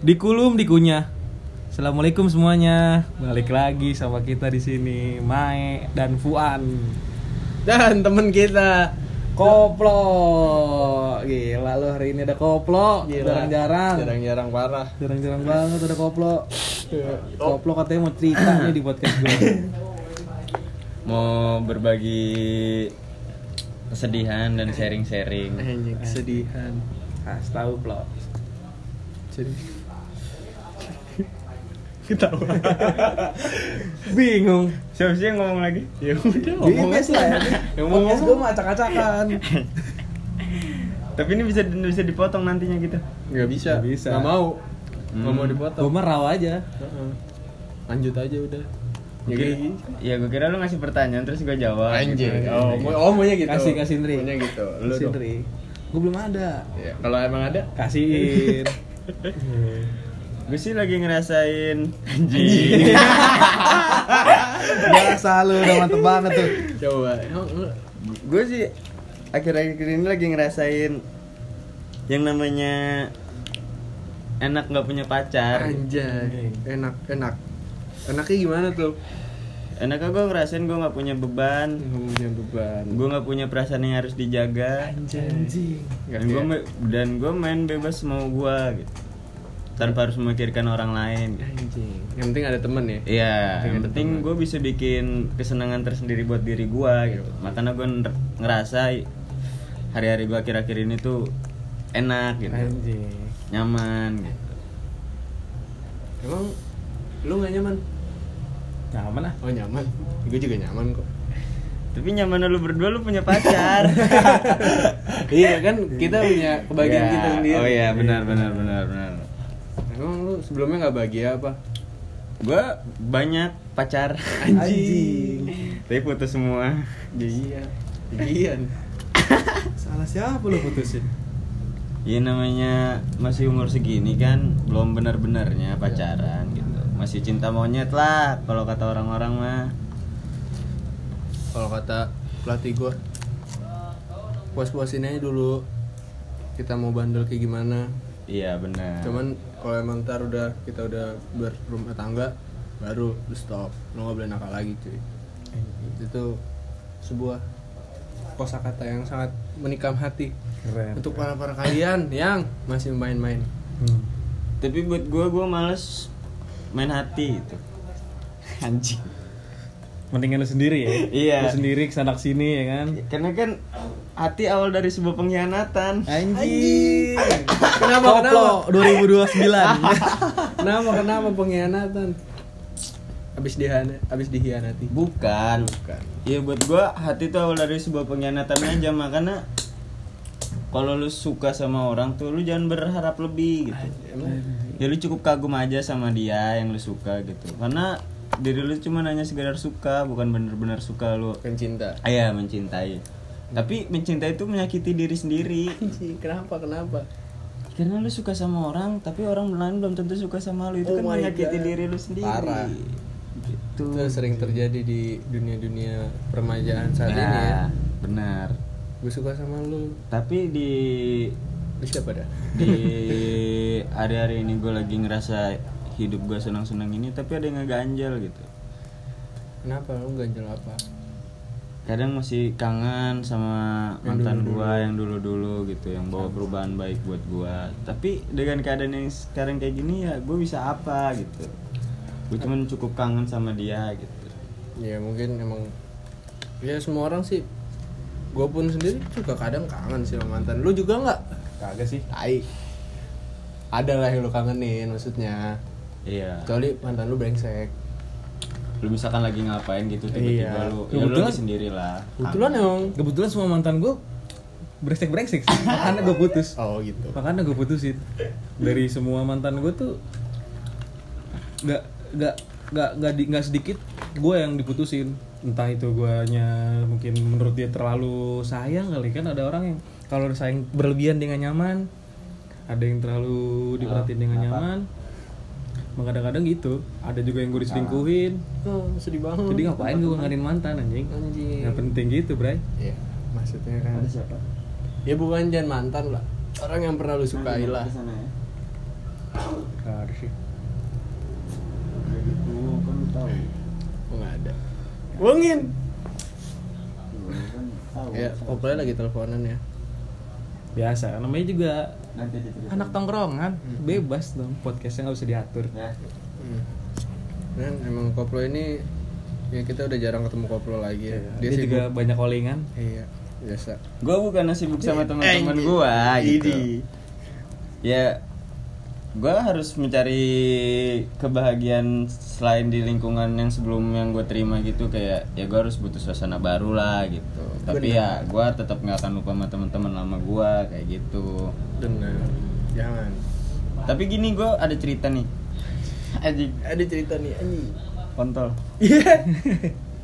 Dikulum dikunyah. Assalamualaikum semuanya. Balik lagi sama kita di sini, Mae dan Fuan. Dan temen kita Koplo Gila lu hari ini ada Koplo Jarang-jarang Jarang-jarang parah. Jarang-jarang banget ada Koplo Koplo katanya mau cerita nih di podcast gue Mau berbagi kesedihan dan sharing-sharing. Anjing kesedihan Kas tahu Plo. Jadi Ketawa Bingung. Siapa sih yang ngomong lagi? Ya udah ngomong Bebas lah ya. Ngomong Podcast gue mah acak-acakan Tapi ini bisa bisa dipotong nantinya gitu. Gak bisa Nggak bisa. Gak mau Hmm. Gak mau dipotong Gue mah raw aja. Heeh. Lanjut aja udah Ya gini. ya gue kira lu ngasih pertanyaan terus gue jawab. Anjing. gitu. Oh, mau oh maunya gitu. Kasih kasih Indri. Maunya gitu. Lu Kasih dong. Indri. Gue belum ada. Ya, kalau emang ada Kasihin. Gue sih lagi ngerasain anjing. Biasa lu udah mantep banget tuh. coba. Gue sih akhir-akhir ini lagi ngerasain yang namanya enak nggak punya pacar. Anjay. Enak, enak. Enaknya gimana tuh? Enaknya gue ngerasain gue nggak punya beban, Nggak punya beban. gue nggak punya perasaan yang harus dijaga, Anjing. Dan gue dan gue main bebas mau gue gitu, tanpa harus memikirkan orang lain. gitu. Anjing. Yang penting ada temen ya. Iya, yang penting gue bisa bikin kesenangan tersendiri buat diri gue gitu. Makanya gue ngerasa hari-hari gue akhir-akhir ini tuh enak gitu, Anjing. nyaman. Gitu. Emang lu nggak nyaman? Nyaman ah. Oh nyaman. Gue juga nyaman kok. Tapi nyaman lu berdua lu punya pacar. iya kan kita punya kebahagiaan Ya, kita sendiri. Oh iya benar benar benar benar. Emang lu sebelumnya nggak bahagia apa? Gue banyak pacar. Anjing. Tapi putus semua. Iya. Iya. Salah siapa lu putusin? Iya namanya masih umur segini kan belum benar-benarnya pacaran gitu. Masih cinta monyet lah kalau kata orang-orang mah. Kalau kata pelatih gue, puas-puasin aja dulu. Kita mau bandel kayak gimana? Iya benar. Cuman kalau emang ntar udah kita udah berumah tangga, baru lu stop. Lu nggak boleh nakal lagi cuy. Itu sebuah kosakata yang sangat menikam hati Keren. untuk para para kalian yang masih main-main. Hmm. Tapi buat gue gue males main hati itu. Anjing. Mendingan lu sendiri ya. Iya. Lu sendiri ke sana sini ya kan. Karena kan hati awal dari sebuah pengkhianatan. Anjing. Kenapa, Koplo 2029. Kenapa kenapa pengkhianatan? Abis dihianati, abis dihianati. Bukan. Bukan. Iya buat gua hati itu awal dari sebuah pengkhianatan aja makanya kalau lu suka sama orang tuh lu jangan berharap lebih gitu. Ya lu cukup kagum aja sama dia yang lu suka gitu. Karena diri lu cuma hanya sekedar suka, bukan bener-bener suka lu. Bukan cinta. Ayah mencintai. Tapi mencintai itu menyakiti diri sendiri. Kenapa kenapa? Karena lu suka sama orang, tapi orang lain belum tentu suka sama lu. Itu Oh kan menyakiti God. diri lu sendiri. Parah. Gitu. Itu sering terjadi di dunia-dunia permajaan saat ini ya. Benar. Gue suka sama lu. Tapi di Lu siapa dah? di hari-hari ini gue lagi ngerasa hidup gue senang-senang ini tapi ada yang ngeganjel gitu Kenapa lu ganjel apa? kadang masih kangen sama Yang mantan gue yang dulu-dulu gitu yang bawa perubahan baik buat gue tapi dengan keadaan yang sekarang kayak gini ya gue bisa apa gitu gue cuman cukup kangen sama dia gitu Ya mungkin emang ya semua orang sih. Gue pun sendiri juga kadang kangen sih sama mantan. Lu juga nggak? Kagak sih. Tai. Ada lah yang lu kangenin maksudnya. Iya Kecuali mantan lu brengsek. lu misalkan lagi ngapain gitu tiba-tiba Iya. lu ya lu Kebetulan- lagi sendiri lah Kebetulan emang Kebetulan semua mantan gue brengsek-brengsek sih. Makanya gue putus. Oh gitu. Makanya gue putusin. Dari semua mantan gue tuh nggak nggak nggak nggak di- nggak sedikit gue yang diputusin. Entah itu guanya mungkin menurut dia terlalu sayang kali kan ada orang yang kalau sayang berlebihan dengan nyaman, ada yang terlalu diperhatiin dengan nyaman. Emang kadang-kadang gitu. Ada juga yang gue diselingkuhin. Oh, sedih banget. Jadi ngapain gue ngarin mantan anjing? Anjing. Nggak penting gitu, Bray. Iya, maksudnya kan. ada siapa Ya bukan jangan mantan lah. Orang yang pernah lu sukai lah. Ke sana ya. Gak ada sih. Kayak gitu kan lu tahu Oh nggak ada. Tahu Ya, koplo lagi teleponan ya. Biasa, namanya juga nanti aja cerita. anak tongkrongan, bebas dong. Podcastnya nggak usah diatur. ya Hmm. Dan emang koplo ini ya kita udah jarang ketemu koplo lagi ya. Dia, juga sibuk. banyak callingan. Iya, biasa. gue bukan sibuk sama teman-teman Anjing. gue gitu Ini. ya gue harus mencari kebahagiaan selain di lingkungan yang sebelum yang gue terima gitu kayak ya gue harus butuh suasana baru lah gitu tapi ya gue tetap nggak akan lupa sama teman-teman lama gue kayak gitu Benar. Jangan. tapi gini gue ada cerita nih Anjing, Ada cerita nih anjing. kontol Iya.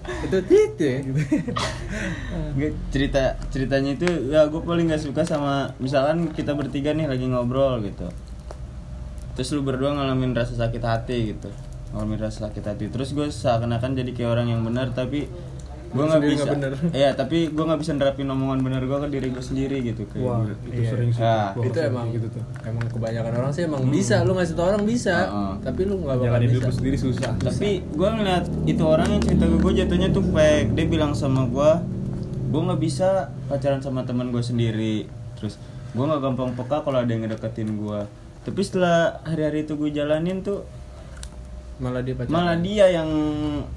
Itu itu ya. Nggak, cerita ceritanya itu ya gue paling nggak suka sama misalkan kita bertiga nih lagi ngobrol gitu terus lu berdua ngalamin rasa sakit hati gitu ngalamin rasa sakit hati terus gue seakan-akan jadi kayak orang yang benar tapi gue nggak bisa bener. iya tapi gue nggak bisa nerapin omongan bener gue ke diri gue sendiri gitu kayak Wah, gitu. itu Iya. sering sih. Ah, Gua itu emang gitu tuh. Emang kebanyakan orang sih emang bisa, lu ngasih tau orang bisa, Heeh. tapi lu nggak bakal Jalanin bisa. sendiri susah. tapi gue ngeliat itu orang yang cerita ke gue jatuhnya tuh fake dia bilang sama gue gue nggak bisa pacaran sama teman gue sendiri terus gue nggak gampang peka kalau ada yang ngedeketin gue tapi setelah hari-hari itu gue jalanin tuh Malah dia pacaran. malah dia yang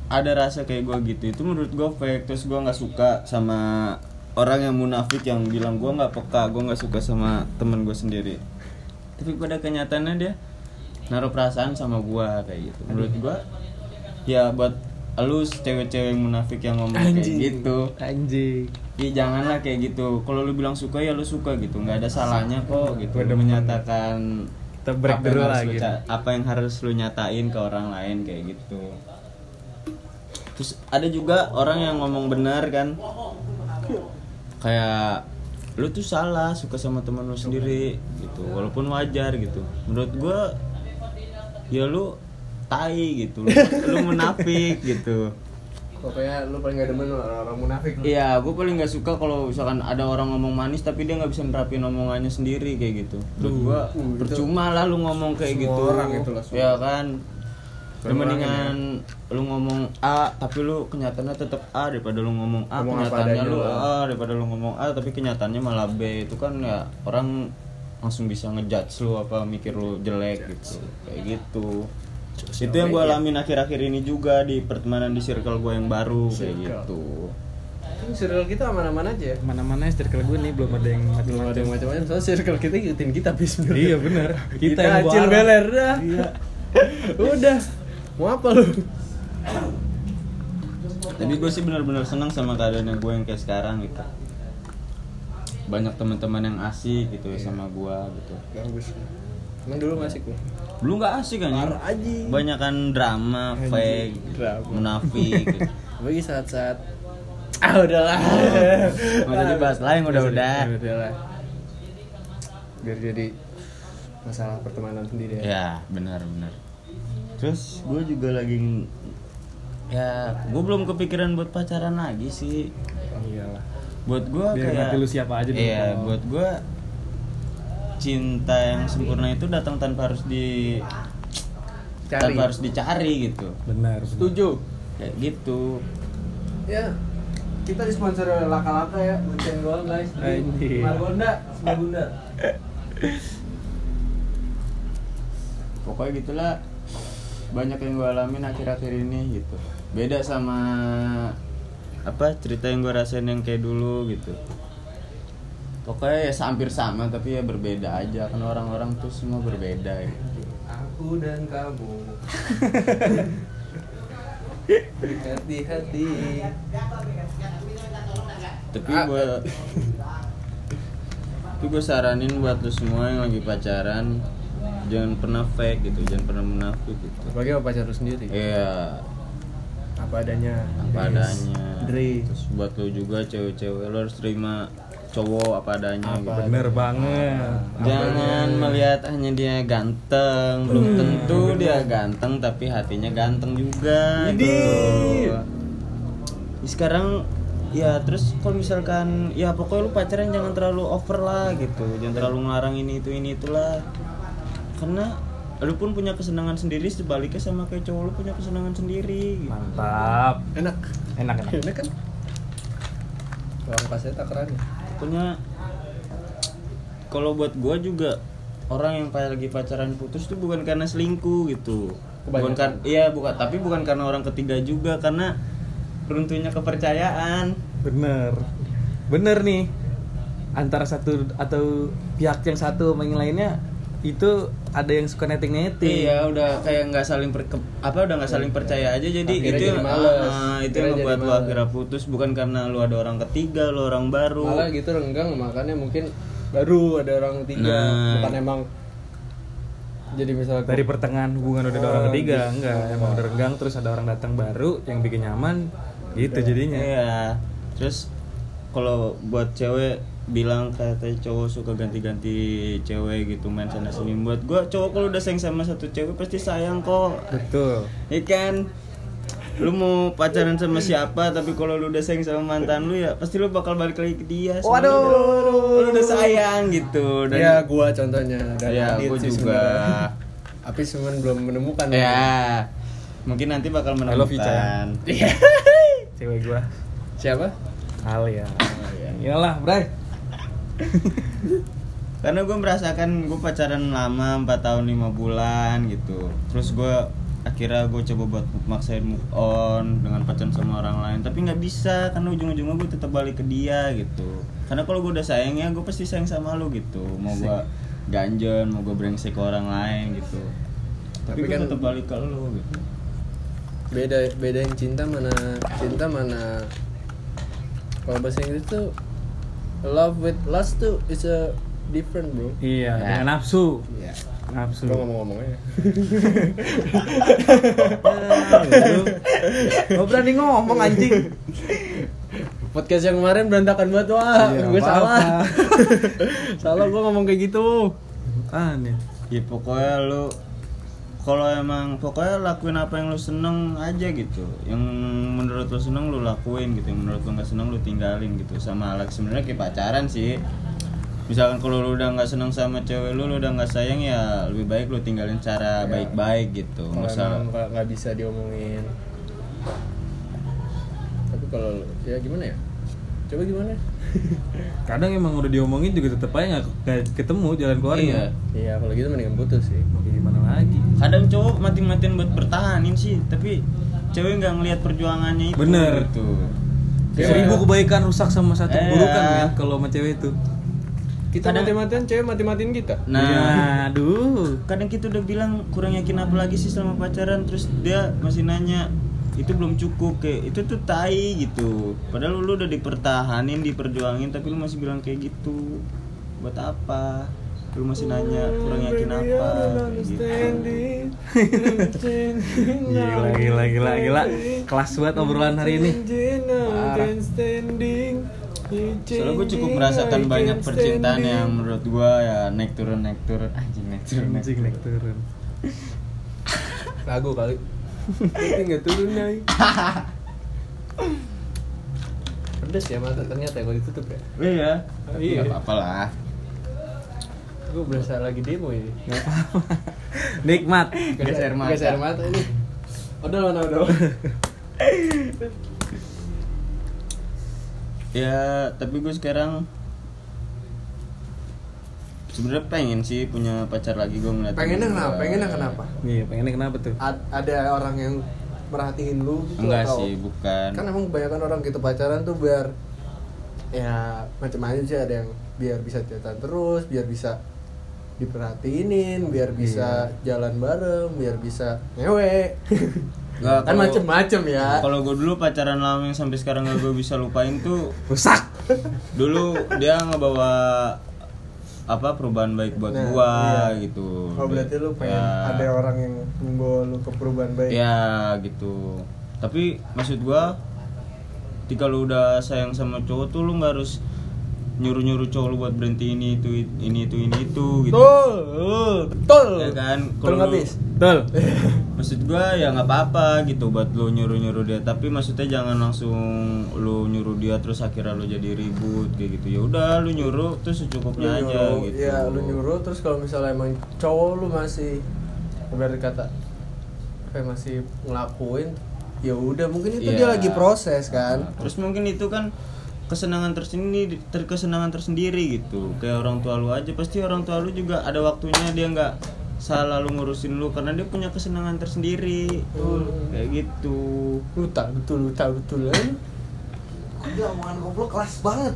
ada rasa kayak gue gitu. Itu menurut gue fake. Terus gue nggak suka sama orang yang munafik yang bilang gue nggak peka gue nggak suka sama temen gue sendiri. Tapi pada kenyataannya dia naruh perasaan sama gue kayak gitu. Menurut gue ya buat lu cewek-cewek munafik yang ngomong kayak gitu. Anjing. ya janganlah kayak gitu. Kalau lu bilang suka ya lu suka gitu. Nggak ada salahnya kok gitu Bener-bener. menyatakan Kita break apa yang dulu lu gitu. apa yang harus lu nyatain ke orang lain kayak gitu. Terus ada juga orang yang ngomong benar kan. Kayak lu tuh salah suka sama teman lu sendiri gitu. Walaupun wajar gitu. Menurut gua ya lu tai gitu. Lu, lu munafik gitu Pokoknya lu paling gak demen orang-orang munafik lu. Iya, gue paling nggak suka kalau misalkan ada orang ngomong manis tapi dia nggak bisa nerapin omongannya sendiri kayak gitu. Menurut gue uh, percuma lah lu ngomong kayak semua gitu. orang itu lah, semua Ya kan. Semua Mendingan lu ngomong A tapi lu kenyataannya tetap A daripada lu ngomong A Ngomong kenyataannya lu. A daripada lu ngomong A tapi kenyataannya malah B itu kan ya orang langsung bisa ngejudge lu apa mikir lu jelek gitu kayak gitu itu yang gue alamin akhir-akhir ini juga di pertemanan di circle gue yang baru kayak Circle. gitu Ini circle kita aman-aman aja. Mana-mana circle gue nih belum ada yang Belum ada yang macam-macam. Soalnya circle kita ikutin kita bis Iya benar. Kita, yang acil beler dah. Iya. Udah. Mau apa lu? tapi gue sih benar-benar senang sama keadaan yang gue yang kayak sekarang gitu banyak teman-teman yang asik gitu ya sama gue gitu Bagus. Emang dulu masih gue. Dulu nggak asik kan ya Parah aja. banyak kan drama Anjing, fake drama. munafik gitu. Bagi saat-saat Ah udahlah. Nggak usah dibahas lah yang udah-udah. Udahlah. Biar jadi masalah pertemanan sendiri ya. ya benar benar terus gue juga lagi ya gue belum kepikiran buat pacaran lagi sih Oh, iyalah. buat gue Biar kayak ngerti lu siapa aja iya buat gue cinta yang sempurna itu datang tanpa harus di Cari. tanpa harus dicari gitu Benar. benar. Setuju. kayak gitu Ya. Kita disponsori oleh Laka-Laka ya, Bunceng Gol guys. Margonda, Margonda. pokoknya gitulah banyak yang gue alamin akhir-akhir ini gitu beda sama apa cerita yang gue rasain yang kayak dulu gitu pokoknya ya hampir sama tapi ya berbeda aja kan orang-orang tuh semua berbeda gitu. Aku dan kamu. Hati-hati. tapi gue tapi gue saranin buat lu semua yang lagi pacaran jangan pernah fake gitu jangan pernah munafik gitu Apalagi sama pacar lu sendiri. iya Apa adanya. apa adanya Dre. terus buat lu juga cewek-cewek lo harus terima cowok apa adanya Apa gitu. Bener banget. jangan melihat hanya dia ganteng. Belum tentu dia ganteng tapi hatinya ganteng juga Widih. gitu. Sekarang ya terus kalau misalkan ya pokoknya lu pacaran jangan terlalu over lah gitu. Jangan terlalu ngelarang ini itu ini itulah. Karena lu pun punya kesenangan sendiri sebaliknya sama kayak cowok lu punya kesenangan sendiri gitu. mantap. Enak. Enak enak. Enak kan? Orang pasnya takarannya punya kalau buat gua juga orang yang kayak lagi pacaran putus tuh bukan karena selingkuh gitu. Bukan kan Kebanyakan. iya bukan tapi bukan karena orang ketiga juga karena runtuhnya kepercayaan. Bener. Bener nih antara satu atau pihak yang satu sama yang lainnya itu ada yang suka netting netting Iya udah kayak nggak saling per, ke- apa udah nggak saling percaya aja jadi Akhirnya itu jadi males. ah, itu yang membuat lu males. akhirnya putus bukan karena lu ada orang ketiga lu orang baru malah gitu renggang makanya mungkin baru ada orang ketiga Nah. bukan emang jadi misalnya dari pertengahan hubungan udah ada orang Oh, ketiga gitu. enggak emang udah renggang terus ada orang datang baru yang bikin nyaman gitu jadinya Iya. Terus kalau buat cewek bilang kata cowok suka ganti-ganti cewek gitu main sana sini. Buat gua cowok kalau udah sayang sama satu cewek pasti sayang kok. Betul. Ya kan? Lu mau pacaran sama siapa tapi kalau lu udah sayang sama mantan lu ya pasti lu bakal balik lagi ke dia. Waduh. lu, lu udah sayang gitu. Dan ya gua contohnya. Dan ya sih juga. tapi cuman belum menemukan. Ya mungkin nanti bakal menemukan. cewek gua. Siapa? Alia. Oh, iya. iyalah bray karena gue merasakan gue pacaran lama 4 tahun 5 bulan gitu. Terus gue akhirnya gue coba buat maksain move on dengan pacaran sama orang lain. Tapi nggak bisa karena ujung-ujungnya gue tetap balik ke dia gitu. Karena kalau gue udah sayang ya gue pasti sayang sama lu gitu. Mau gue ganjen mau gue brengsek ke orang lain gitu. Tapi, Tapi gue kan- tetap balik ke lu gitu. beda bedain cinta mana cinta mana kalau bahasa Inggris tuh love with lust tuh is a different bro iya Ya. dengan nafsu Iya. nafsu Gua ngomong-ngomong aja. Gak berani ngomong anjing Podcast yang kemarin berantakan banget wah, Iya, gue salah. salah gue ngomong kayak gitu. kan ya ya pokoknya lu kalau emang pokoknya lakuin apa yang lu seneng aja gitu yang menurut lu seneng lu lakuin gitu yang menurut lu nggak seneng lu tinggalin gitu sama Alex sebenarnya kayak pacaran sih misalkan kalau lu udah nggak seneng sama cewek lu lu udah nggak sayang ya lebih baik lu tinggalin cara Ya. baik-baik gitu nggak nggak bisa diomongin. Tapi kalau ya gimana ya? Coba gimana? kadang emang udah diomongin juga tetep aja nggak ketemu jalan keluarnya Iya. Iya, kalau gitu mendingan putus sih. mau gimana lagi kadang cowok mati-matian buat bertahanin sih tapi cewek nggak ngelihat perjuangannya itu Bener. gitu seribu kebaikan rusak sama satu Iya. keburukan ya kalau sama cewek itu Kita Kadang- mati-matian, cewek mati-matiin kita. nah Ya, aduh kadang kita udah bilang kurang yakin apa lagi sih selama pacaran terus dia masih nanya itu belum cukup kayak itu tuh tai gitu. Padahal lu udah dipertahanin diperjuangin tapi lu masih bilang kayak gitu. Buat apa? Lu masih nanya kurang yakin apa? Gitu. gila gila gila gila. Kelas banget obrolan hari ini. Soalnya gue cukup merasakan banyak percintaan yang menurut gue ya naik turun naik turun. Anjing naik turun naik turun. Lagu kali. Tapi nggak turun naik. Pedes ya mata ternyata kalau ditutup ya. iya Iya. Nggak apa-apa lah Gue berasa lagi demo ini. nikmat Geser mata. Geser mata ini. Udah mana udah. ya tapi gue sekarang sebenarnya pengen sih punya pacar lagi gue ngeliat Pengennya kenapa? Pengennya kenapa? iya pengennya kenapa tuh? Ad- ada orang yang merhatiin lu gitu enggak atau- sih bukan. Kan emang kebanyakan orang gitu pacaran tuh biar ya macam-macam sih ada yang biar bisa chatan terus biar bisa diperhatiin biar bisa jalan bareng biar bisa ngewe. Nggak, kan macem-macem ya. kalau gue dulu pacaran lama yang sampai sekarang gak gue bisa lupain tuh rusak. Dulu dia ngebawa apa perubahan baik buat Nah, gua iya. gitu oh berarti lu pengen Ya. ada orang yang membawa lu ke perubahan baik ya gitu tapi maksud gua ketika lu udah sayang sama cowok tuh lu nggak harus nyuruh nyuruh cowok lu buat berhenti ini itu ini itu ini itu gitu. Betul betul. Ya kan? Betul kalau betul. Maksud gua ya nggak apa-apa gitu buat lu nyuruh nyuruh dia. Tapi maksudnya jangan langsung lu nyuruh dia terus akhirnya lu jadi ribut kayak gitu. Ya udah lu nyuruh terus lu secukupnya aja nyuruh gitu. ya lu nyuruh terus kalau misalnya emang cowok lu masih berarti kata kayak masih ngelakuin ya udah mungkin itu Iya. dia lagi proses kan. Terus mungkin itu kan kesenangan tersendiri terkesenangan tersendiri gitu. Kayak orang tua lu aja pasti orang tua lu juga ada waktunya dia nggak selalu ngurusin lu karena dia punya kesenangan tersendiri. Kayak gitu. Betul betul betul betul eh. Gila omongan goblok kelas banget?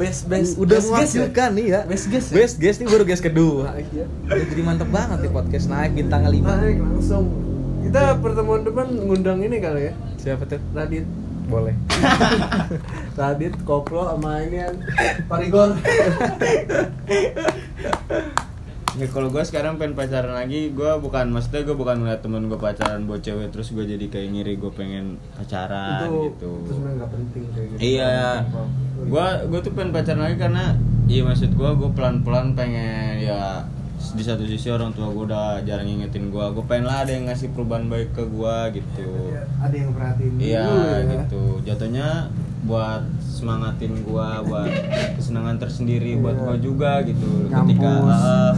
Best best udah best guess ya? menghasilkan nih ya Best guess ya? best guess nih baru guess kedua. Nah, iya. udah jadi mantep banget nih podcast naik bintang lima. Naik langsung. Kita pertemuan depan ngundang ini kali ya. Siapa tuh? Radit boleh. Radit Koplo sama ini kan Parigor. Ya kalau gue sekarang pengen pacaran lagi gue bukan maksudnya gue bukan ngeliat temen gue pacaran buat cewek terus gue jadi kayak ngiri gue pengen pacaran itu gitu. itu sebenarnya nggak penting kayak gitu. Iya, gua gua tuh pengen pacaran lagi karena iya maksud gua gua pelan-pelan pengen ya di satu sisi orang tua gua udah jarang ngingetin gua, gua pengen lah ada yang ngasih perubahan baik ke gua gitu. ada yang perhatiin Iya ya. gitu. Jatuhnya buat semangatin gua buat kesenangan tersendiri buat gua juga gitu. Ketika ah,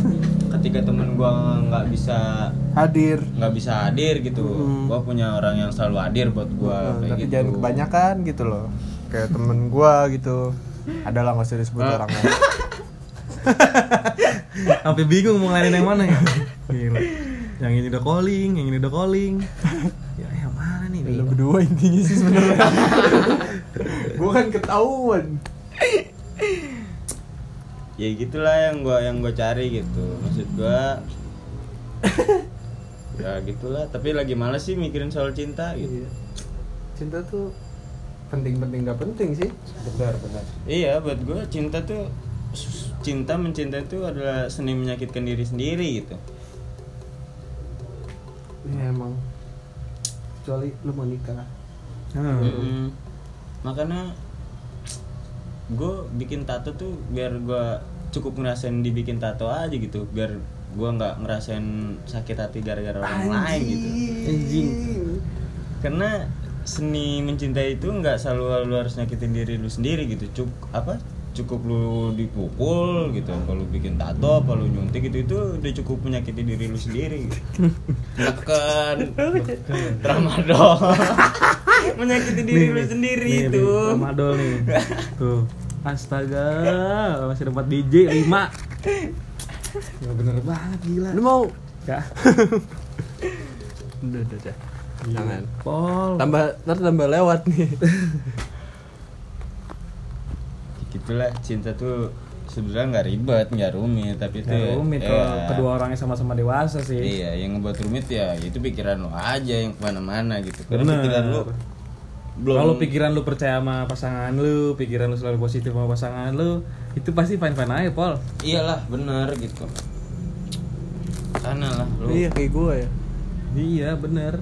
ketika temen gua nggak bisa hadir nggak bisa hadir gitu, Hmm. gua punya orang yang selalu hadir buat gua Nah, kayak tapi gitu. jangan kebanyakan gitu loh kayak temen gua gitu adalah nggak usah disebut orangnya sampai bingung mau ngelain yang mana ya. Gila. yang ini udah calling yang ini udah calling. Ya yang mana nih Lu berdua intinya sih sebenarnya. Gua kan ketahuan. Ya gitulah yang gua yang gua cari gitu. Maksud gua ya gitulah. Tapi lagi males sih mikirin soal cinta gitu. Iya. cinta tuh penting-penting nggak penting sih. Benar benar iya buat gua cinta tuh cinta mencinta itu adalah seni menyakitkan diri sendiri gitu. Iya emang. Kecuali lu mau nikah. Hmm. Mm-mm. makanya gue bikin tato tuh biar gua cukup ngerasain dibikin tato aja gitu biar gua nggak ngerasain sakit hati gara-gara orang lain gitu. Anjing. karena seni mencintai itu nggak selalu lu harus nyakitin diri lu sendiri gitu. Cuk apa cukup lu dipukul gitu kalau bikin tato apa lu nyuntik gitu itu udah cukup menyakiti diri lu sendiri. Tekan tramadol menyakiti diri lu sendiri nih, itu. Nih, Ramadol nih. Tuh. Astaga masih dapat DJ 5 ya bener banget gila. Lu mau? Ya. Udah udah udah. Jangan Pol. Tambah ntar tambah lewat nih gitulah cinta tuh sebenarnya nggak ribet nggak rumit tapi itu Ya, rumit ya, kalau kedua orangnya sama-sama dewasa sih iya yang ngebuat rumit ya itu pikiran lo aja yang ke mana-mana gitu karena Bener. pikiran lo belum Kalau pikiran lu percaya sama pasangan lu, pikiran lu selalu positif sama pasangan lu, itu pasti fine fine aja, Pol. iyalah bener gitu sana lah lu iya kayak gue ya Iya, bener.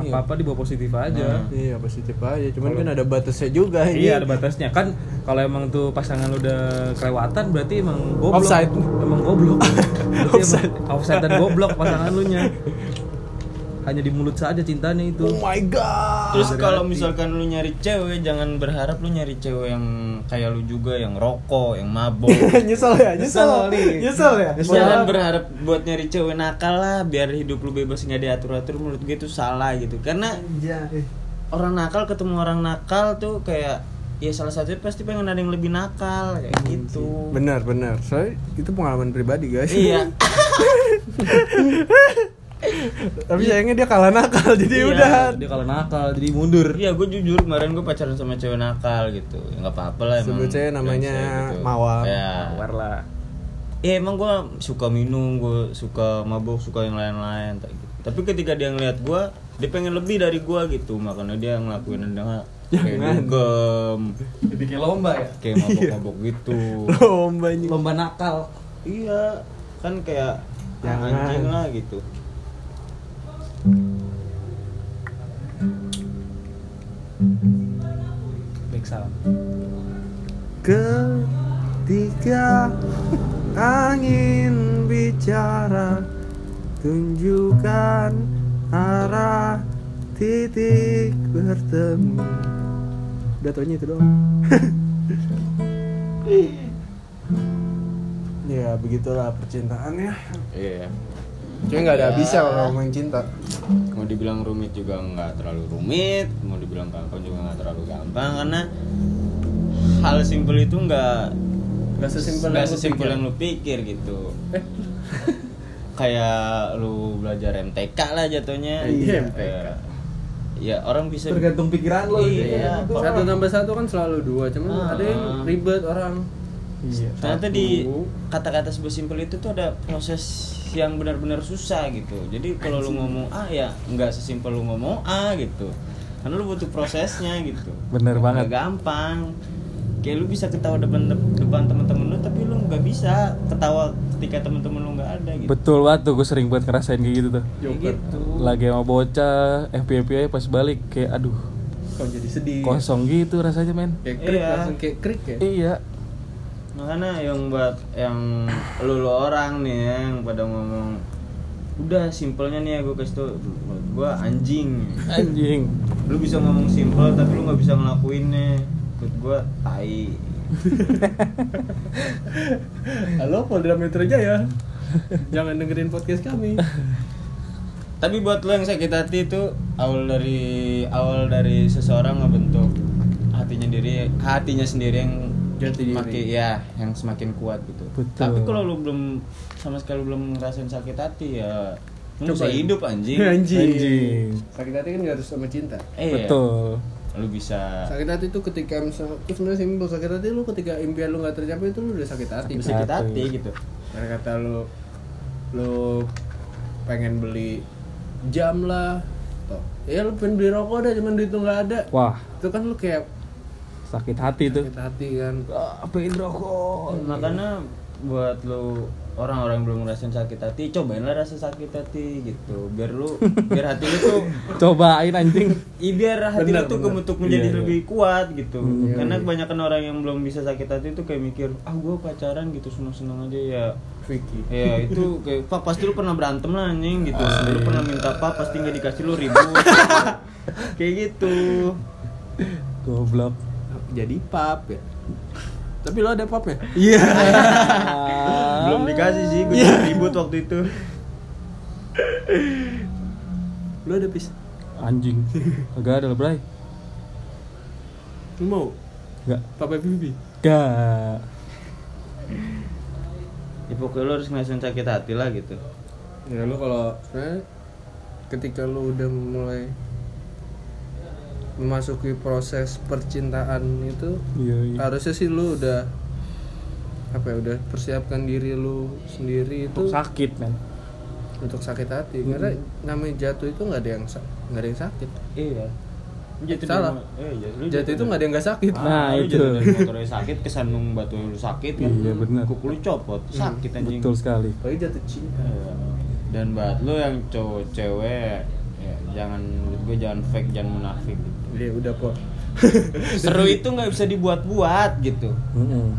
Iya. Apa-apa dibawa positif aja. Nah. iya positif aja cuman kan ada batasnya juga ini Iya, ada batasnya. Kan kalau emang tuh pasangan lu udah kelewatan berarti emang goblok. Offside. Emang goblok. Berarti Offside. emang offside dan goblok pasangan lu nya. Hanya di mulut saja cintanya itu. oh my god. Terus kalau misalkan lu nyari cewek jangan berharap lu nyari cewek yang kayak lu juga yang rokok yang mabok. Nyesel ya nyesel. Nyesel nih. nyesel ya? Jangan berharap buat nyari cewek nakal lah biar hidup lu bebas nggak diatur-atur menurut gue itu salah gitu. Karena Anjay. orang nakal ketemu orang nakal tuh kayak ya salah satunya pasti pengen ada yang lebih nakal kayak gitu. benar benar. Soalnya itu pengalaman pribadi guys. Iya tapi sayangnya dia kalah nakal jadi Iya. udah Dia kalau nakal jadi mundur. iya gue jujur kemarin gue pacaran sama cewek nakal gitu ya nggak apa-apa lah emang Sebut cewek namanya gitu. Mawar. ya Mawar lah. ya emang gue suka minum gue suka mabuk suka yang lain-lain tak gitu. tapi ketika dia ngeliat gue dia pengen lebih dari gue gitu makanya dia ngelakuin dengan kayak Jangan. dugem Jadi kayak lomba ya. kayak mabok-mabok gitu lombanya Lomba nakal. iya kan kayak Jangan. anjing lah gitu Salam. ketika angin bicara tunjukkan arah titik bertemu. Udah taunya itu doang. Ya begitulah percintaan ya iya cuma nggak ada habisnya kalau ngomongin cinta mau dibilang rumit juga nggak terlalu rumit mau dibilang gampang juga nggak terlalu gampang karena hal simpel itu nggak nggak sesimpel nggak yang lu sesimpel pikir. yang lu pikir gitu eh kayak lu belajar MTK lah jatuhnya Iya, Kayak- ya orang bisa Tergantung pikiran lo. Iya, gitu. satu tambah satu kan selalu dua cuman Ah. ada yang ribet orang Iya. ternyata di kata-kata sebuah simpel itu tuh ada proses yang benar-benar susah gitu. Jadi kalau lu ngomong A ya nggak sesimpel lu ngomong A gitu. Karena lu butuh prosesnya gitu. Bener Nggak banget. gampang. Kayak lu bisa ketawa depan depan teman-teman lu tapi lu nggak bisa ketawa ketika teman-teman lu nggak ada gitu. Betul banget tuh, gue sering banget ngerasain kayak gitu tuh. Kayak gitu. Lagi sama bocah, FPP pas balik kayak aduh. Kok jadi sedih kosong gitu rasanya men. Kayak krik Iya. langsung kayak krik ya? Iya makanya yang buat yang lu, lu orang nih ya, yang pada ngomong udah simpelnya nih ya gue kasih tau. Gue anjing. Anjing. Lu bisa ngomong simpel tapi lu nggak bisa ngelakuinnya. Menurut gue tai. Halo Polda Metro Jaya. Jangan dengerin podcast kami. Tapi buat lo yang sakit hati itu awal dari awal dari seseorang ngebentuk hatinya diri hatinya sendiri yang Jati diri. makin ya yang semakin kuat gitu. Betul. tapi kalau lu belum sama sekali belum ngerasain sakit hati ya lu bisa hidup anjing. Anjing. Anjing. sakit hati kan nggak harus sama cinta. Eh Betul. Lu bisa. Sakit hati itu ketika misal itu sebenarnya simpel sakit hati lu ketika impian lu nggak tercapai itu lu udah sakit hati. Bisa sakit hati. Gitu. Karena kata lu lu pengen beli jam lah toh. Ya lu pengen beli rokok dah cuman duit lu nggak ada. Wah. Itu kan lu kayak sakit hati tuh. Sakit hati kan. Ah, pengen rokok? Makanya buat lu orang-orang yang belum ngerasain sakit hati cobainlah rasa sakit hati gitu. Biar lu biar hati lu tuh Cobain anjing. I biar hati Bener, lu tuh kebentuk menjadi Iya, iya. lebih kuat gitu. Hmm. karena Iya, iya. kebanyakan orang yang belum bisa sakit hati tuh kayak mikir ah gue pacaran gitu seneng-seneng aja ya. Vicky. Ya itu kayak pak pasti lu pernah berantem lah anjing gitu. Ah, lu iya. pernah minta pak pasti nggak dikasih lu ribut. Kayak gitu. Goblok jadi pap ya. Tapi lo ada pap ya? Iya. Belum dikasih sih gue Iya. ribut waktu itu. Lo ada pis? Anjing. Agak ada lah bray. Lu mau? Gak papa pipi Gak ya pokoknya lu harus ngerasain sakit hati lah gitu. Ya lu kalau sebenarnya ketika lu udah mulai memasuki proses percintaan itu Iya iya. harusnya sih lu udah apa ya udah persiapkan diri lu sendiri itu Untuk sakit men. untuk sakit hati. Karena namanya jatuh itu nggak ada yang nggak ada yang sakit. Iya. Jatuh Salah. dari- eh, jatuh, lu jatuh itu nggak ada yang nggak sakit. Nah, Ah, lu itu. jatuh dari motornya sakit kesandung batu lu sakit kan? Iya, bener. kuku lu copot? Sakit anjing. Betul sekali. Apalagi jatuh cinta. Iya. dan buat lu yang cowok cewek jangan menurut gue jangan fake jangan munafik gitu. dia udah kok seru itu nggak bisa dibuat-buat gitu. Mm-mm.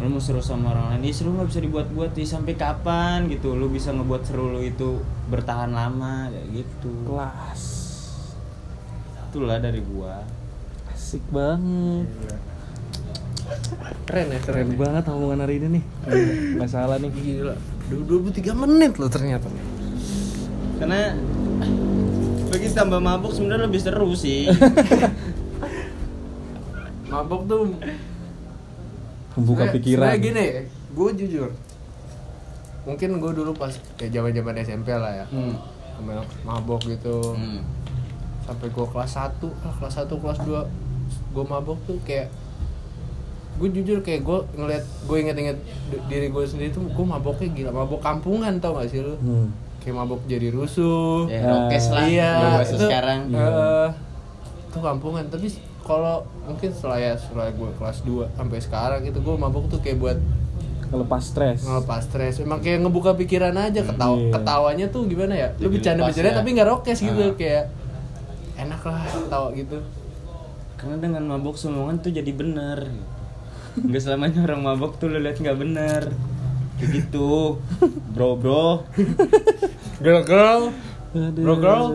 lu mau seru sama orang lain. Ya seru nggak bisa dibuat-buat ya sampai kapan gitu lu bisa ngebuat seru lu itu bertahan lama kayak gitu. Kelas. Itulah dari gua. Asik banget. Keren ya keren Keren ya. banget omongan hari ini nih. Gak salah nih. Gila. 23 menit loh ternyata. Karena bagi tambah mabuk sebenarnya lebih seru sih mabok tuh Membuka pikiran sebenarnya gini gue jujur mungkin gue dulu pas kayak zaman zaman SMP lah ya hmm. mabok gitu Hmm. sampai gue kelas 1 ah, kelas 1 kelas 2 gue mabok tuh kayak gue jujur kayak gue ngeliat gue inget-inget di- diri gue sendiri tuh gue maboknya gila mabok kampungan tau gak sih lu hmm. Kayak mabok jadi rusuh. Ya rokes lah iya itu, sekarang. eh, itu kampungan. Tapi kalau mungkin setelah ya setelah gue kelas 2 sampai sekarang itu gue mabok tuh kayak buat Ngelepas stres. Ngelepas stres. Emang kayak ngebuka pikiran aja ketawa Iya. ketawanya tuh gimana ya? Lu bercanda bercanda ya. tapi nggak rokes gitu Ah. kayak enak lah ketawa gitu. Karena dengan mabok semongan tuh jadi bener. Nggak selamanya orang mabok tuh lu lihat nggak bener gitu. Bro bro. Girl. Girl. Bro, girl.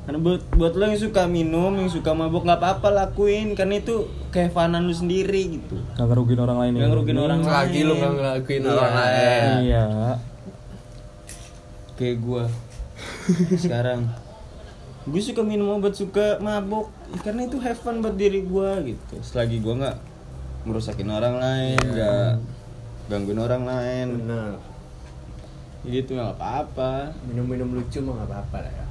karena buat buat lo yang suka minum yang suka mabok nggak apa-apa lakuin. Karena itu kehevanan lu sendiri gitu. Gak ngerugiin orang lain ya. Nggak ngerugiin orang lagi lain. lu nggak ngelakuin Iya. orang lain. Iya. Kayak gua. Sekarang. Gue suka minum obat suka mabok. Karena itu have fun buat diri gua gitu. Selagi gua nggak merusakin orang lain nggak gangguin orang lain. Benar gitu nggak apa-apa. Minum-minum lucu mah nggak apa-apa lah ya.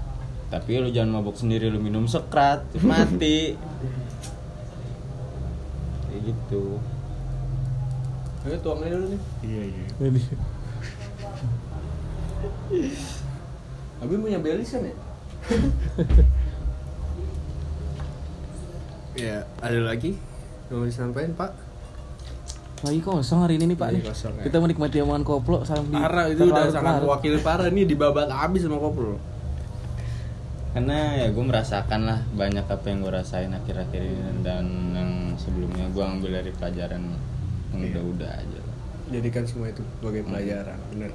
Tapi lu jangan mabok sendiri lu minum sekrat mati. Kayak gitu. Ayo tuangnya dulu nih. Iya iya. Abi punya belisan ya? Ya ada lagi? Yang mau disampaikan pak lagi kosong hari ini nih Pak nih. kosong, ya. Kita menikmati omongan koplo sambil parah itu udah sangat mewakili parah nih dibabat habis sama koplo karena ya gue merasakan lah banyak apa yang gue rasain akhir-akhir ini dan yang sebelumnya gue ambil dari pelajaran yang Iya. udah-udah aja lah. jadikan semua itu sebagai pelajaran bener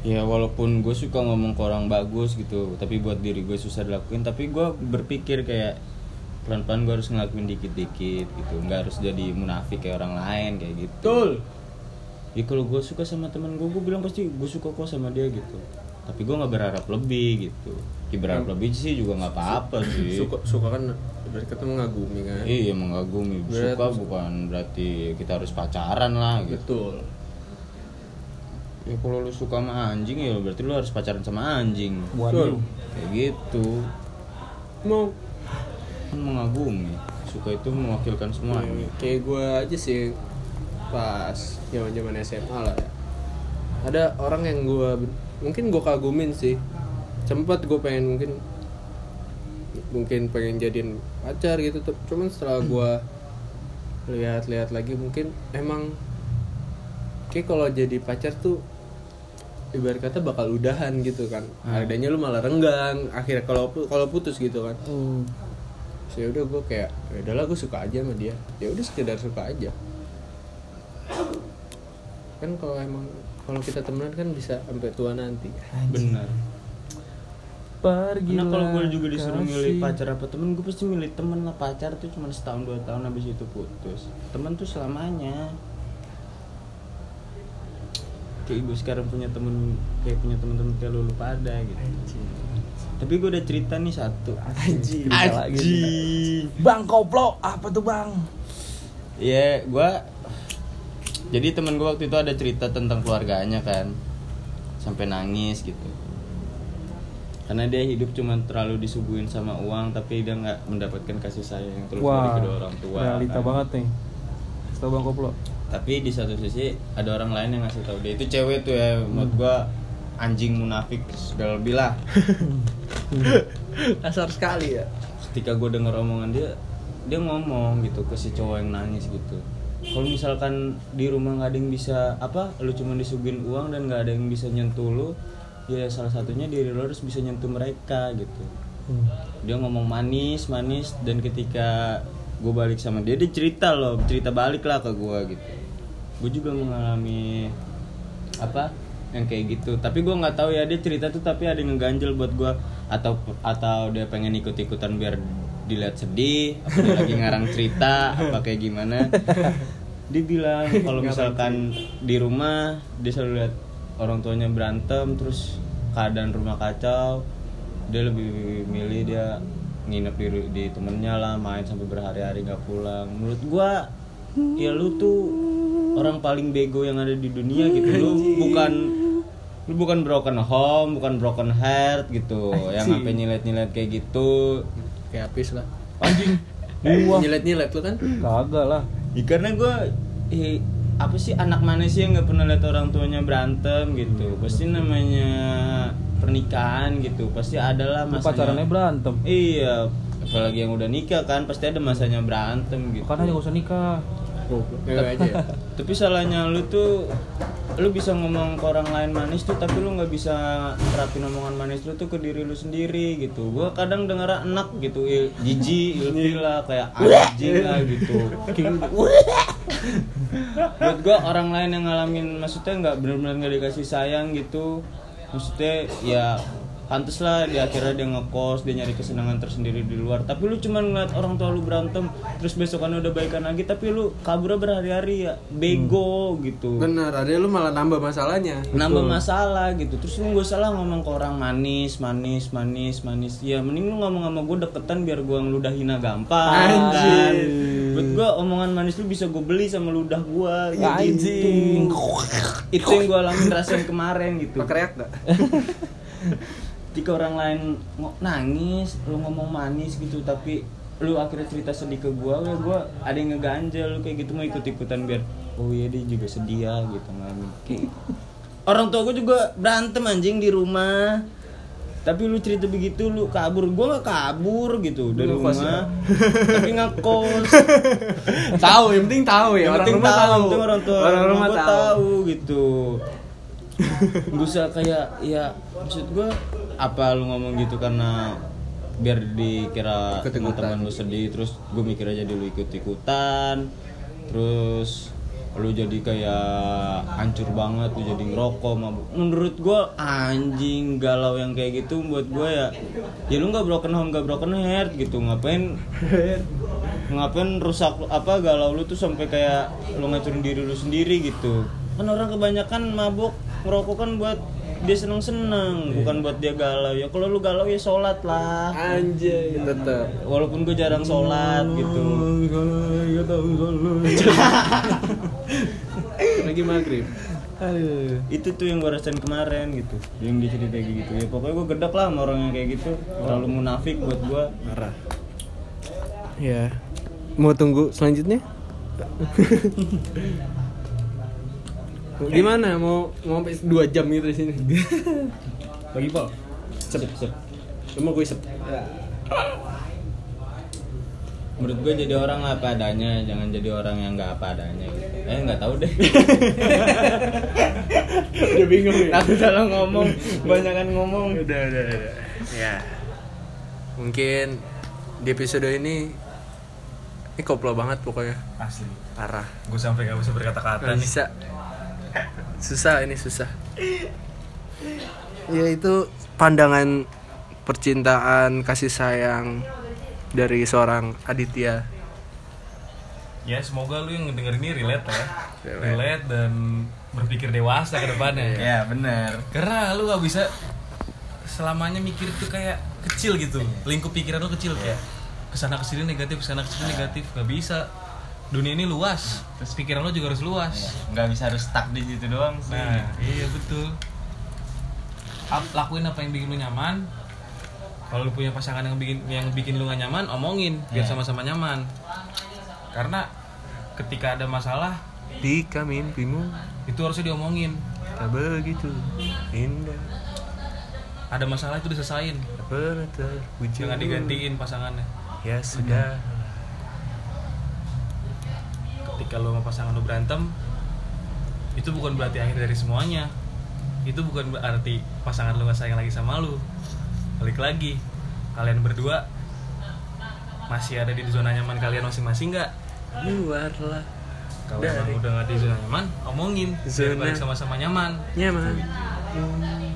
ya walaupun gue suka ngomong ke orang bagus gitu tapi buat diri gue susah dilakuin tapi gue berpikir kayak pelan-pelan gue harus ngelakuin dikit-dikit gitu. Nggak harus jadi munafik kayak orang lain kayak gitu. Betul. Ya kalau gue suka sama teman gue gue bilang pasti gue suka kok sama dia gitu. Tapi gue nggak berharap lebih gitu. Ya berharap lebih sih juga nggak apa-apa sih. suka suka kan dari kata mengagumi kan? Iya mengagumi. Berat. suka bukan berarti kita harus pacaran lah gitu. Betul. Ya kalau lu suka sama anjing ya berarti lu harus pacaran sama anjing. Waduh. kayak gitu. Mau mengagumi suka itu mewakilkan semuanya kayak gue aja sih pas zaman zaman SMA lah ya. Ada orang yang gue mungkin gue kagumin sih. Sempet gue pengen mungkin mungkin pengen jadiin pacar gitu tuh. Cuman setelah gue lihat-lihat lagi mungkin emang kayak kalau jadi pacar tuh ibarat kata bakal udahan gitu kan. Adanya lu malah renggang akhirnya kalau kalau putus gitu kan. Hmm. Terus ya udah gue kayak ya udahlah gue suka aja sama dia. Ya udah sekedar suka aja. Kan kalau emang kalau kita temenan kan bisa sampai tua nanti. Benar. Pergi karena kalau gue juga disuruh milih pacar apa temen gue pasti milih temen lah. Pacar tuh cuma setahun dua tahun habis itu putus. Temen tuh selamanya. Kayak gue sekarang punya temen kayak punya temen-temen kayak lu, lu pada gitu tapi gue udah cerita nih satu Anjing. Anjing. Bang koplo, apa tuh bang? Iya, gua jadi temen gue waktu itu ada cerita tentang keluarganya kan, sampai nangis gitu. Karena dia hidup cuma terlalu disuguhin sama uang, tapi dia nggak mendapatkan kasih sayang yang tulus dari kedua orang tua. realita kan. banget nih. Tahu bang koplo? Tapi di satu sisi ada orang lain yang ngasih tahu dia itu cewek tuh ya, menurut gua anjing munafik segala lebih lah. kasar sekali ya ketika gue denger omongan dia dia ngomong gitu ke si cowok yang nangis gitu kalau misalkan di rumah nggak ada yang bisa apa lu cuma disuguhin uang dan nggak ada yang bisa nyentuh lu ya salah satunya diri lu harus bisa nyentuh mereka gitu Hmm. dia ngomong manis manis dan ketika gue balik sama dia dia cerita loh cerita balik lah ke gue gitu gue juga mengalami apa yang kayak gitu. Tapi gue nggak tahu ya dia cerita tuh tapi ada yang ngeganjel buat gue atau atau dia pengen ikut ikutan biar dilihat sedih apa dia lagi ngarang cerita apa kayak gimana. Dia bilang kalau misalkan di rumah dia selalu lihat orang tuanya berantem terus keadaan rumah kacau. Dia lebih milih dia nginep di di temennya lah main sampai berhari-hari nggak pulang. Menurut gua ya lu tuh orang paling bego yang ada di dunia gitu. Lu bukan lu bukan broken home bukan broken heart gitu yang sampai nyilet-nyilet kayak gitu. Kayak apis lah. Anjing. Wah, nyilet nyilet lu kan? Kagak lah. Ya, karena gue eh, apa sih anak mana sih yang nggak pernah lihat orang tuanya berantem gitu? Pasti namanya pernikahan gitu. Pasti ada lah Lu masanya. pacarannya berantem. iya. Apalagi yang udah nikah kan pasti ada masanya berantem gitu. Makanya gak usah nikah. Goblok aja ya? Tapi salahnya lu tuh lu bisa ngomong ke orang lain manis tuh tapi lu nggak bisa terapin omongan manis lu tuh ke diri lu sendiri gitu. Gua kadang denger enak gitu il, jijik ilfil lah kayak anjing lah gitu. Buat gua orang lain yang ngalamin maksudnya nggak benar-benar nggak dikasih sayang gitu. Maksudnya ya pantes lah di akhirnya dia ngekos dia nyari kesenangan tersendiri di luar. Tapi lu cuman ngeliat orang tua lu berantem terus besokannya udah baikan lagi tapi lu kabur berhari-hari ya. Bego gitu. Bener ada lu malah nambah masalahnya. Nambah masalah gitu. Terus lu gak salah ngomong ke orang manis manis manis manis. Ya mending lu ngomong sama gue deketan biar gue ngeludahin gampang kan? Buat gue omongan manis lu bisa gue beli sama ludah gue Anjing. itu yang gue alamin rasain kemarin gitu. Pakai reak gak? Ketika orang lain nangis lu ngomong manis gitu tapi lu akhirnya cerita sedih ke gua ya gua ada yang ngeganjel lu kayak gitu mau ikut ikutan biar oh iya dia juga sedih ya gitu ngalamin gitu. orang tua gua juga berantem anjing di rumah. Tapi lu cerita begitu lu kabur. Gua nggak kabur gitu dari Lu rumah. tapi ngekos. Tahu yang penting tahu ya yang orang penting rumah tahu, orang tua orang rumah tahu. tahu gitu Gak usah kayak ya maksud gue apa lu ngomong gitu karena biar dikira Ikut-ikutan. teman lu sedih terus gue mikir aja lu ikut ikutan terus lu jadi kayak hancur banget lu jadi ngerokok mabuk. Menurut gue anjing galau yang kayak gitu buat gue ya ya lu nggak broken home nggak broken heart gitu. Ngapain ngapain rusak apa galau lu tuh sampai kayak lu ngacurin diri lu sendiri gitu kan orang kebanyakan mabuk ngerokok kan buat dia seneng seneng bukan buat dia galau. Ya kalau lu galau ya sholat lah. Anjay tetep. Walaupun gue jarang sholat gitu. lagi maghrib? Itu tuh yang gue rasain kemarin gitu. Yang dia cerita kayak gitu. Ya pokoknya gue gedek lah sama orang yang kayak gitu. Terlalu munafik buat gue marah. Ya. Mau tunggu selanjutnya gimana? Mau mau sampai dua jam gitu di sini? Bagi Pol. sep sep. Lu mau gue sep. Menurut gue jadi orang apa adanya jangan jadi orang yang nggak apa adanya gitu. eh nggak tahu deh. Udah bingung ya. Aku salah ngomong. Banyakan ngomong. Udah udah udah ya. Mungkin di episode ini ini koplo banget pokoknya. Asli. parah. Gue sampai gak bisa berkata-kata nih. bisa susah ini susah ya itu pandangan percintaan kasih sayang dari seorang Aditya Ya semoga lu yang denger ini relate ya. Relate. Relate dan berpikir dewasa ke depannya. ya benar Karena lu gak bisa selamanya mikir itu kayak kecil gitu. Lingkup pikiran lu kecil kayak ke sana ke sini negatif, ke sana ke sini negatif. Gak bisa. Dunia ini luas. Terus pikiran lu juga harus luas. nggak bisa harus stuck di situ doang sih Nah, iya betul. Lakuin apa yang bikin lu nyaman. Kalau lu punya pasangan yang bikin yang bikin lu gak nyaman, omongin biar Iya. sama-sama nyaman. Karena ketika ada masalah, jika mimpimu itu harusnya diomongin. tak begitu indah Ada masalah itu diselesain. Jangan digantiin pasangannya. ya sudah Ketika lu sama pasangan lu berantem, itu bukan berarti akhir dari semuanya. Itu bukan berarti pasangan lu gak sayang lagi sama lu. Balik lagi, kalian berdua masih ada di zona nyaman kalian masing-masing nggak? luarlah Kalau Dari- emang udah gak di zona nyaman, omongin biar Zona- balik sama-sama nyaman. nyaman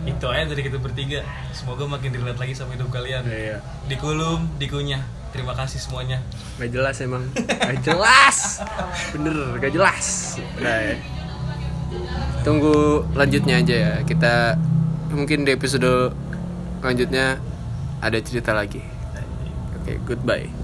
Itu aja dari kita bertiga. Semoga makin relate lagi sama hidup kalian. iya Dikulum, dikunyah. Terima kasih semuanya. Gak jelas emang. Gak jelas. Bener gak jelas. Udah ya. Tunggu lanjutnya aja ya. Kita mungkin di episode lanjutnya Ada cerita lagi. Oke goodbye